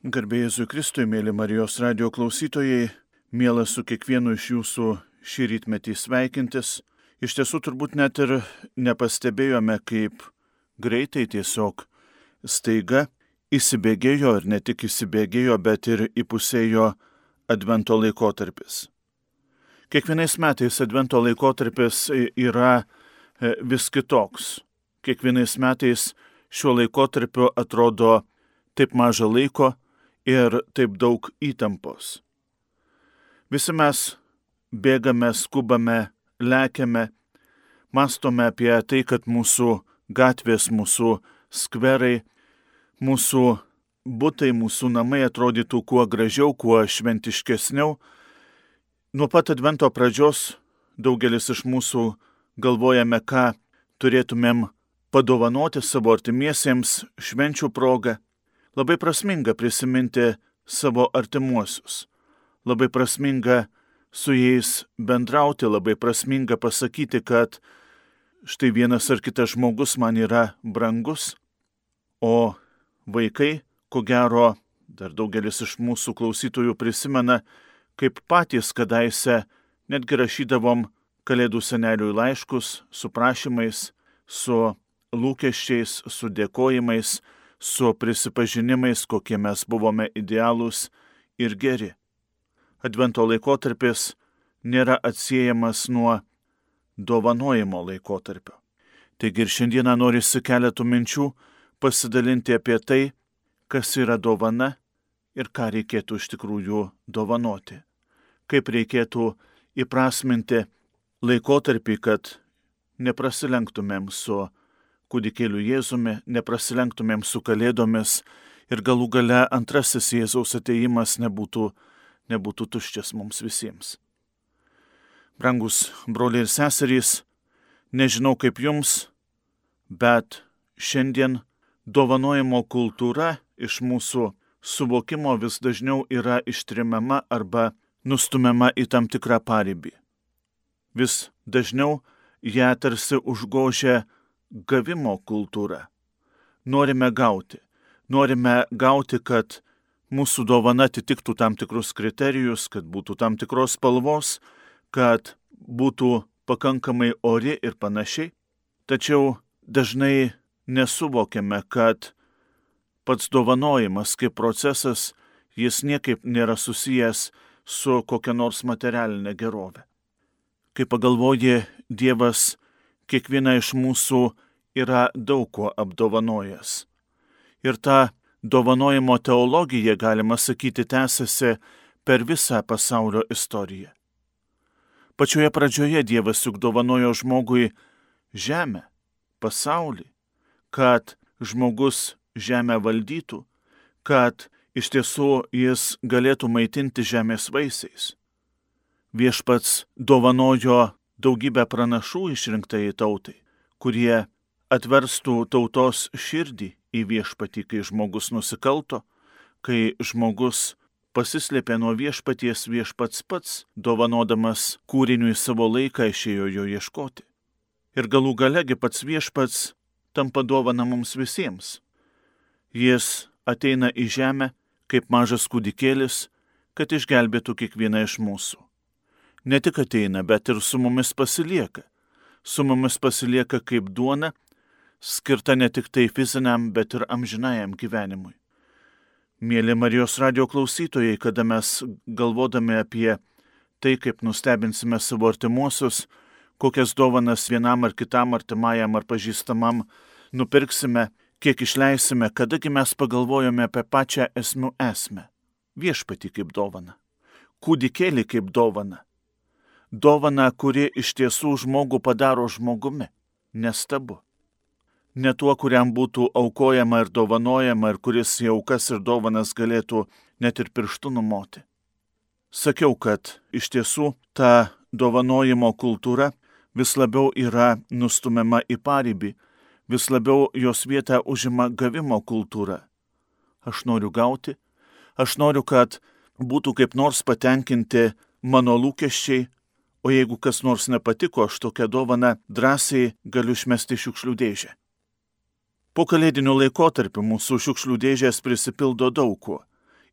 Garbėjai Kristui, mėly Marijos radio klausytojai, mielas su kiekvienu iš jūsų šį rytmetį sveikintis. Iš tiesų turbūt net ir nepastebėjome, kaip greitai tiesiog staiga įsibėgėjo ir ne tik įsibėgėjo, bet ir įpusėjo advento laikotarpis. Kiekvienais metais advento laikotarpis yra e, vis kitoks. Kiekvienais metais šiuo laikotarpiu atrodo taip maža laiko, ir taip daug įtampos. Visi mes bėgame, skubame, lekiame, mastome apie tai, kad mūsų gatvės, mūsų skverai, mūsų būtai, mūsų namai atrodytų kuo gražiau, kuo šventiškesniau. Nuo pat advento pradžios daugelis iš mūsų galvojame, ką turėtumėm padovanoti savo artimiesiems švenčių progą. Labai prasminga prisiminti savo artimuosius. Labai prasminga su jais bendrauti, labai prasminga pasakyti, kad štai vienas ar kitas žmogus man yra brangus, o vaikai, ko gero, dar daugelis iš mūsų klausytojų prisimena, kaip patys kadaise netgi rašydavom Kalėdų seneliui laiškus su prašymais, su lūkesčiais, su dėkojimais, su prisipažinimais, kokie mes buvome idealūs ir geri. Advento laikotarpis nėra atsiejamas nuo dovanojimo laikotarpio. Taigi ir šiandieną norisi keletų minčių pasidalinti apie tai, kas yra dovana ir ką reikėtų iš tikrųjų dovanoti. Kaip reikėtų įprasminti laikotarpį, kad neprasilenktumėm su kūdikėliu Jėzumi, neprasilenktumėm su kalėdomis ir galų gale antrasis Jėzaus ateimas nebūtų, nebūtų tuščias mums visiems. Brangus broliai ir seserys, nežinau kaip jums, bet šiandien dovanojimo kultūra iš mūsų suvokimo vis dažniau yra ištrimama arba nustumiama į tam tikrą paribį. Vis dažniau ją tarsi užgožia gavimo kultūra. Norime gauti. Norime gauti, kad mūsų dovana atitiktų tam tikrus kriterijus, kad būtų tam tikros spalvos, kad būtų pakankamai ori ir panašiai. Tačiau dažnai nesuvokiame, kad pats dovanojimas kaip procesas, jis niekaip nėra susijęs su kokia nors materialinė gerovė. Kai pagalvoji, Dievas kiekvieną iš mūsų yra daug kuo apdovanojęs. Ir ta dovanojimo teologija, galima sakyti, tęsiasi per visą pasaulio istoriją. Pačioje pradžioje Dievas juk dovanojo žmogui žemę, pasaulį, kad žmogus žemę valdytų, kad iš tiesų jis galėtų maitinti žemės vaisiais. Viešpats dovanojo daugybę pranašų išrinktai tautai, kurie atverstų tautos širdį į viešpatį, kai žmogus nusikalto, kai žmogus pasislėpė nuo viešpaties viešpats pats, dovanodamas kūriniui savo laiką išėjo jo ieškoti. Ir galų galegi pats viešpats tampa dovana mums visiems. Jis ateina į žemę kaip mažas kūdikėlis, kad išgelbėtų kiekvieną iš mūsų ne tik ateina, bet ir su mumis pasilieka. Su mumis pasilieka kaip duona, skirta ne tik tai fiziniam, bet ir amžinajam gyvenimui. Mėly Marijos radio klausytojai, kada mes galvodami apie tai, kaip nustebinsime savo artimuosius, kokias dovanas vienam ar kitam artimajam ar pažįstamam nupirksime, kiek išleisime, kadagi mes pagalvojome apie pačią esmių esmę. Viešpati kaip dovana, kūdikėlį kaip dovana, dovana, kuri iš tiesų žmogų padaro žmogumi. Nestabu. Ne tuo, kuriam būtų aukojama ir dovanojama ir kuris jaukas ir dovanas galėtų net ir pirštų numoti. Sakiau, kad iš tiesų ta dovanojimo kultūra vis labiau yra nustumiama į paribį, vis labiau jos vietą užima gavimo kultūra. Aš noriu gauti, aš noriu, kad būtų kaip nors patenkinti mano lūkesčiai, O jeigu kas nors nepatiko, aš tokią dovaną drąsiai galiu išmesti šiukšlių dėžę. Po kalėdinių laikotarpių mūsų šiukšlių dėžės prisipildo daug kuo.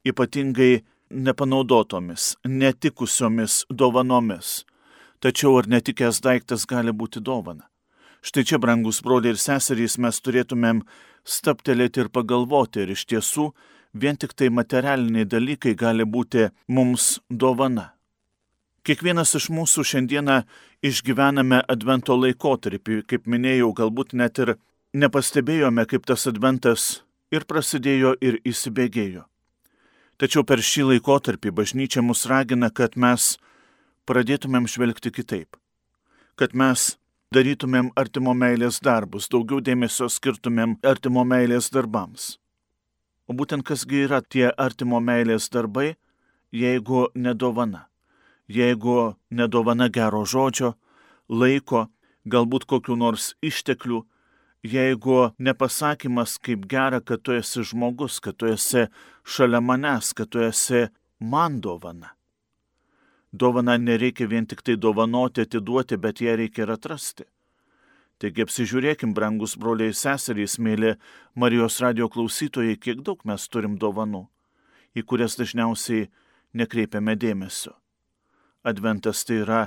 ypatingai nepanaudotomis, netikusiomis dovanomis. Tačiau ar netikęs daiktas gali būti dovana? Štai čia, brangus broliai ir seserys, mes turėtumėm staptelėti ir pagalvoti, ir iš tiesų vien tik tai materialiniai dalykai gali būti mums dovana. Kiekvienas iš mūsų šiandieną išgyvename advento laikotarpį, kaip minėjau, galbūt net ir nepastebėjome, kaip tas adventas ir prasidėjo ir įsibėgėjo. Tačiau per šį laikotarpį bažnyčia mus ragina, kad mes pradėtumėm žvelgti kitaip. Kad mes darytumėm artimo meilės darbus, daugiau dėmesio skirtumėm artimo meilės darbams. O būtent kasgi yra tie artimo meilės darbai, jeigu nedovana. Jeigu nedovana gero žodžio, laiko, galbūt kokiu nors išteklių, jeigu nepasakymas kaip gera, kad tu esi žmogus, kad tu esi šalia manęs, kad tu esi man dovana. Dovana nereikia vien tik tai dovanoti, atiduoti, bet ją reikia ir atrasti. Taigi apsižiūrėkim, brangus broliai seserys, mėly Marijos radio klausytojai, kiek daug mes turim dovanų, į kurias dažniausiai nekreipiame dėmesio. Adventas tai yra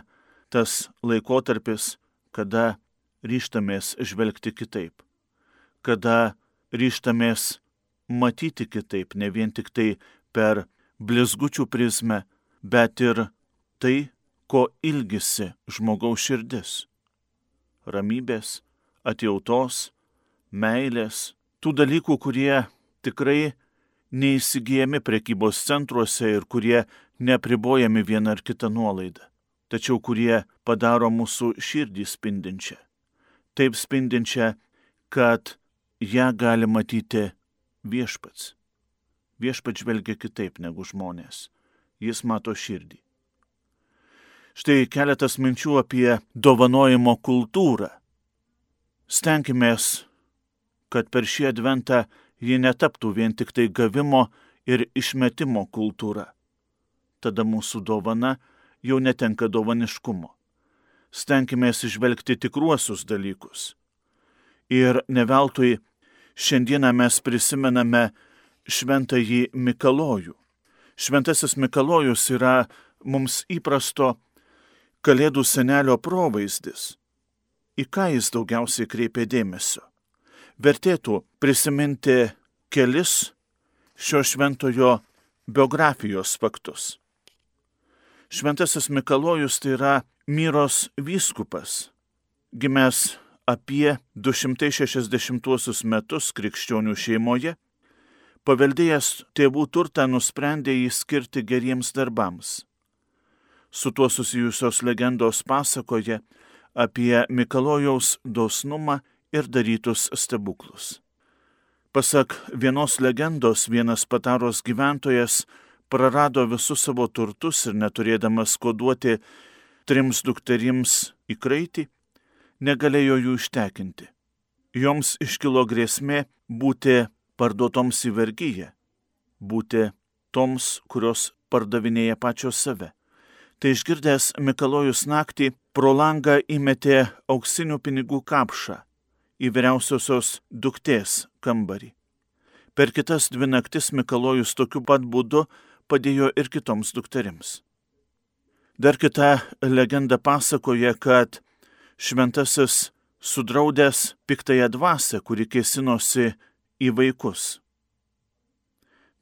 tas laikotarpis, kada ryštamės žvelgti kitaip, kada ryštamės matyti kitaip, ne vien tik tai per blizgučių prizmę, bet ir tai, ko ilgisi žmogaus širdis - ramybės, atjautos, meilės, tų dalykų, kurie tikrai neįsigijami prekybos centruose ir kurie nepribojami viena ar kita nuolaida, tačiau kurie padaro mūsų širdį spindinčią. Taip spindinčią, kad ją gali matyti viešpats. Viešpats žvelgia kitaip negu žmonės. Jis mato širdį. Štai keletas minčių apie dovanojimo kultūrą. Stenkimės, kad per šį adventą ji netaptų vien tik tai gavimo ir išmetimo kultūra. Tada mūsų dovana jau netenka dovaniškumo. Stenkimės išvelgti tikruosius dalykus. Ir neveltui šiandieną mes prisimename šventąjį Mikalojų. Šventasis Mikalojus yra mums įprasto Kalėdų senelio provaizdis. Į ką jis daugiausiai kreipė dėmesio? Vertėtų prisiminti kelis šio šventojo biografijos faktus. Šventasis Mikalojus tai yra Myros vyskupas, gimęs apie 260 metus krikščionių šeimoje, paveldėjęs tėvų turtą nusprendė jį skirti geriems darbams su tuo susijusios legendos pasakoja apie Mikalojaus dosnumą ir darytus stebuklus. Pasak vienos legendos, vienas pataros gyventojas prarado visus savo turtus ir neturėdamas koduoti trims dukterims į kraitį, negalėjo jų ištekinti. Joms iškilo grėsmė būti parduotoms į vergyją, būti toms, kurios pardavinėja pačios save. Tai išgirdęs Mikalojus naktį pro langą įmetė auksinių pinigų kapšą į vyriausiosios duktės kambarį. Per kitas dvi naktis Mikalojus tokiu pat būdu padėjo ir kitoms dukterims. Dar kita legenda pasakoja, kad šventasis sudraudęs piktąją dvasę, kuri kėsinosi į vaikus.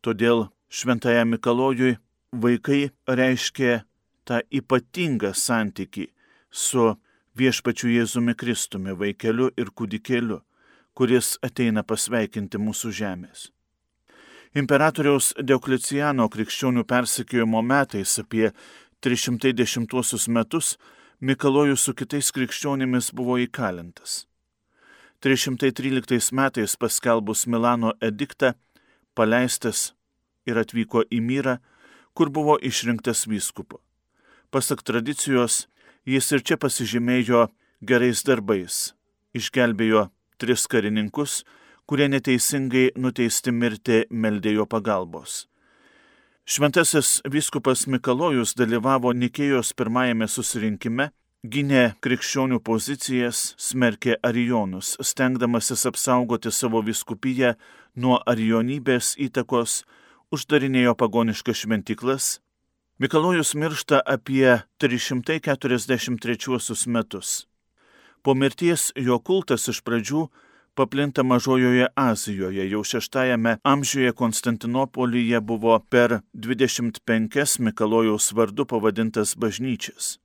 Todėl šventajam Mikalojui vaikai reiškia tą ypatingą santyki su viešpačiu Jėzumi Kristumi, vaikeliu ir kūdikėliu, kuris ateina pasveikinti mūsų žemės. Imperatoriaus Deukliciano krikščionių persekiojimo metais apie 310 metus Mikalojus su kitais krikščionimis buvo įkalintas. 313 metais paskelbus Milano ediktą, paleistas ir atvyko į Myrą, kur buvo išrinktas vyskupu. Pasak tradicijos, jis ir čia pasižymėjo gerais darbais. Išgelbėjo tris karininkus, kurie neteisingai nuteisti mirti meldėjo pagalbos. Šventasis vyskupas Mikalojus dalyvavo Nikėjos pirmajame susirinkime, gynė krikščionių pozicijas, smerkė arijonus, stengdamasis apsaugoti savo viskupiją nuo arijonybės įtakos, uždarinėjo pagoniškas šventiklas, Mikalojus miršta apie 343 metus. Po mirties jo kultas iš pradžių paplinta Mažojoje Azijoje. Jau šeštajame amžiuje Konstantinopolyje buvo per 25 Mikalojaus vardu pavadintas bažnyčias.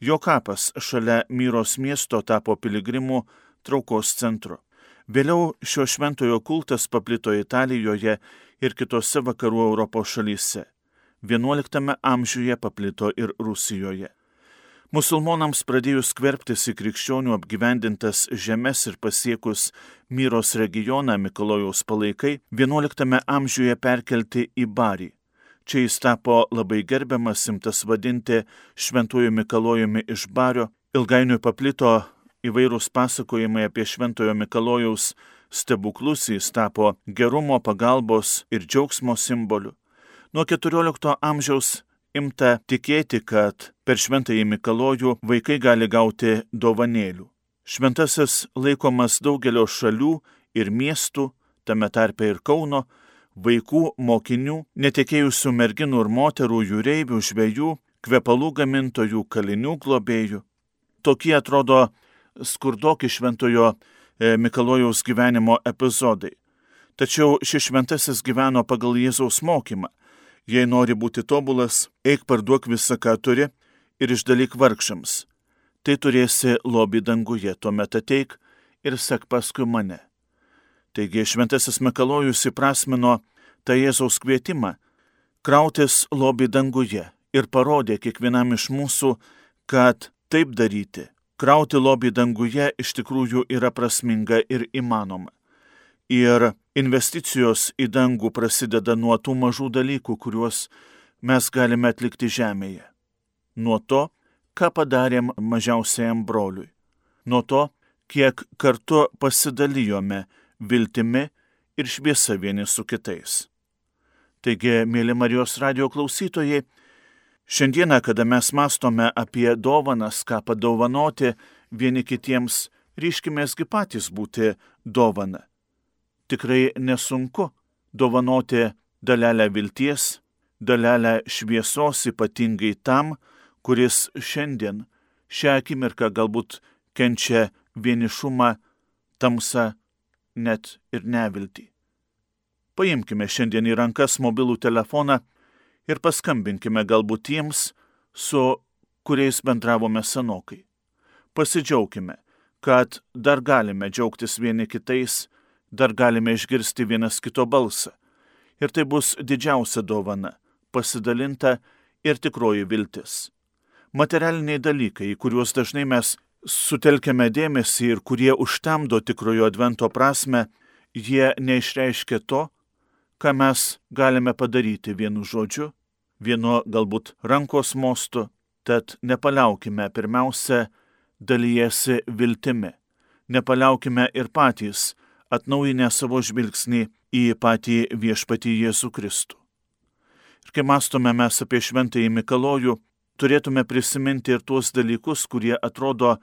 Jo kapas šalia Myros miesto tapo piligrimų traukos centru. Vėliau šio šventojo kultas paplito Italijoje ir kitose vakarų Europos šalyse. XI amžiuje paplito ir Rusijoje. Musulmonams pradėjus skverbtis į krikščionių apgyvendintas žemės ir pasiekus Myros regioną Mikalojaus palaikai, XI amžiuje perkelti į Barį. Čia jis tapo labai gerbiamas, imtas vadinti Šventuoju Mikalojumi iš Bario, ilgainiui paplito įvairūs pasakojimai apie Šventojo Mikalojaus stebuklus, jis tapo gerumo, pagalbos ir džiaugsmo simboliu. Nuo XIV amžiaus imta tikėti, kad per šventąjį Mikalojų vaikai gali gauti dovanėlių. Šventasis laikomas daugelio šalių ir miestų, tame tarpe ir Kauno, vaikų, mokinių, netekėjusių merginų ir moterų, jūreivių, žvėjų, kvepalų gamintojų, kalinių globėjų. Tokie atrodo skurdoki šventojo e, Mikalojaus gyvenimo epizodai. Tačiau šis šventasis gyveno pagal Jėzaus mokymą Jei nori būti tobulas, eik parduok visą, ką turi ir išdalyk vargšams. Tai turėsi lobį danguje, tuomet ateik ir sek paskui mane. Taigi šventasis Mikalojus įprasmino tą Jėzaus kvietimą krautis lobį danguje ir parodė kiekvienam iš mūsų, kad taip daryti, krauti lobį danguje iš tikrųjų yra prasminga ir įmanoma. Ir investicijos į dangų prasideda nuo tų mažų dalykų, kuriuos mes galime atlikti žemėje. Nuo to, ką padarėm mažiausiajam broliui. Nuo to, kiek kartu pasidalijome viltimi ir šviesa vieni su kitais. Taigi, mėly Marijos radio klausytojai, šiandieną, kada mes mastome apie dovanas, ką padovanoti vieni kitiems, ryškimėsgi patys būti dovana tikrai nesunku dovanoti dalelę vilties, dalelę šviesos ypatingai tam, kuris šiandien, šią akimirką galbūt kenčia vienišumą, tamsą, net ir neviltį. Paimkime šiandien į rankas mobilų telefoną ir paskambinkime galbūt tiems, su kuriais bendravome senokai. Pasidžiaugkime, kad dar galime džiaugtis vieni kitais, dar galime išgirsti vienas kito balsą. Ir tai bus didžiausia dovana - pasidalinta ir tikroji viltis. Materialiniai dalykai, į kuriuos dažnai mes sutelkiame dėmesį ir kurie užtemdo tikrojo advento prasme, jie neišreiškia to, ką mes galime padaryti vienu žodžiu, vienu galbūt rankos mostu, tad nepaliaukime pirmiausia dalyjasi viltimi, nepaliaukime ir patys atnaujinę savo žvilgsnį į patį viešpatį Jėzų Kristų. Ir kai mastome mes apie šventąjį Mikalojų, turėtume prisiminti ir tuos dalykus, kurie atrodo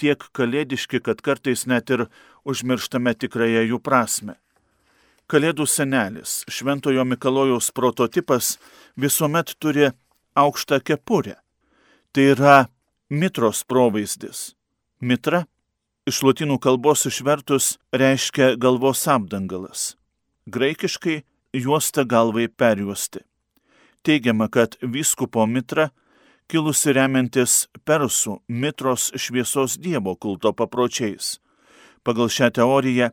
tiek kalėdiški, kad kartais net ir užmirštame tikrąją jų prasme. Kalėdų senelis, šventojo Mikalojaus prototipas, visuomet turi aukštą kepurę. Tai yra mitros provaizdis. Mitra iš lotynų kalbos išvertus reiškia galvos apdangalas. Graikiškai juosta galvai perjuosti. Teigiama, kad vyskupo mitra kilusi remiantis persų mitros šviesos dievo kulto papročiais. Pagal šią teoriją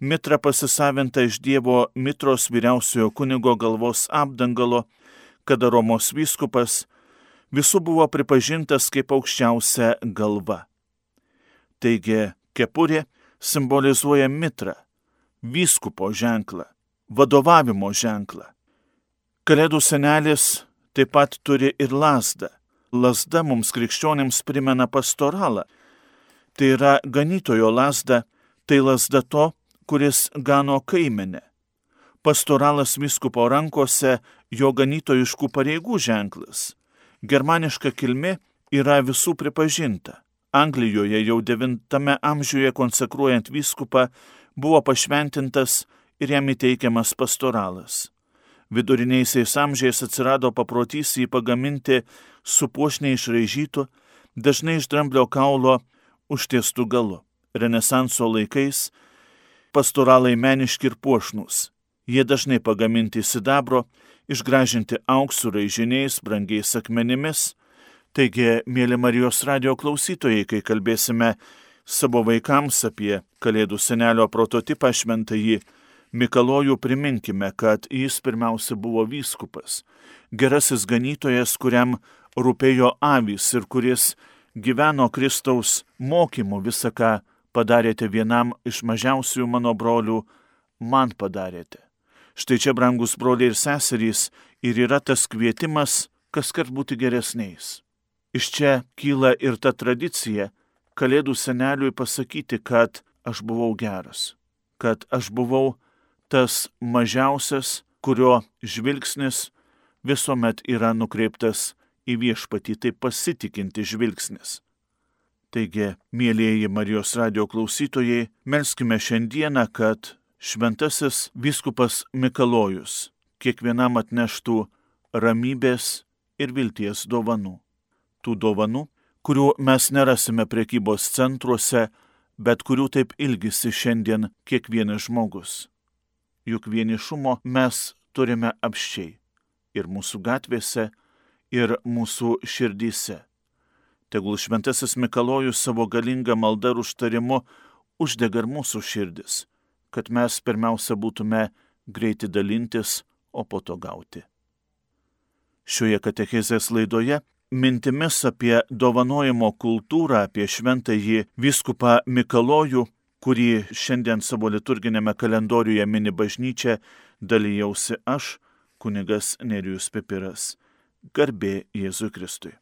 mitra pasisavinta iš dievo mitros vyriausiojo kunigo galvos apdangalo, kada Romos vyskupas visų buvo pripažintas kaip aukščiausia galva. Taigi kepurė simbolizuoja mitrą, vyskupo ženklą, vadovavimo ženklą. Kalėdų senelis taip pat turi ir lasdą. Lasda mums krikščionėms primena pastoralą. Tai yra ganytojo lasda, tai lasda to, kuris gano kaimenę. Pastoralas viskupo rankose jo ganytojiškų pareigų ženklas. Germaniška kilmi yra visų pripažinta. Anglijoje jau IX amžiuje konsekruojant vyskupą buvo pašventintas ir jam įteikiamas pastoralas. Viduriniaisiais amžiais atsirado paprotys jį pagaminti su puošniai išraižytu, dažnai iš dramblio kaulo užtiestų galu. Renesanso laikais pastoralai meniški ir puošnus. Jie dažnai pagaminti sidabro, išgražinti auksų raižiniais, brangiais akmenimis. Taigi, mėly Marijos radio klausytojai, kai kalbėsime savo vaikams apie Kalėdų senelio prototipą šventąjį Mikalojų, priminkime, kad jis pirmiausia buvo vyskupas, gerasis ganytojas, kuriam rūpėjo avys ir kuris gyveno Kristaus mokymu visą, ką padarėte vienam iš mažiausių mano brolių, man padarėte. Štai čia, brangus broliai ir seserys, ir yra tas kvietimas, kas kart būti geresniais. Iš čia kyla ir ta tradicija Kalėdų seneliui pasakyti, kad aš buvau geras, kad aš buvau tas mažiausias, kurio žvilgsnis visuomet yra nukreiptas į viešpatį, tai pasitikinti žvilgsnis. Taigi, mėlyjeji Marijos radio klausytojai, melskime šiandieną, kad šventasis viskupas Mikalojus kiekvienam atneštų ramybės ir vilties dovanų. Tų dovanų, kurių mes nerasime prekybos centruose, bet kurių taip ilgisi šiandien kiekvienas žmogus. Juk vienišumo mes turime apščiai ir mūsų gatvėse, ir mūsų širdyse. Tegul šventasis Mikalojus savo galingą maldą ir užtarimu uždega ir mūsų širdis kad mes pirmiausia būtume greiti dalintis, o po to gauti. Šioje katechezės laidoje mintimis apie dovanojimo kultūrą, apie šventąjį viskupą Mikalojų, kurį šiandien savo liturginėme kalendoriuje mini bažnyčia, dalyjausi aš, kunigas Nerijus Pipiras. Garbė Jėzui Kristui.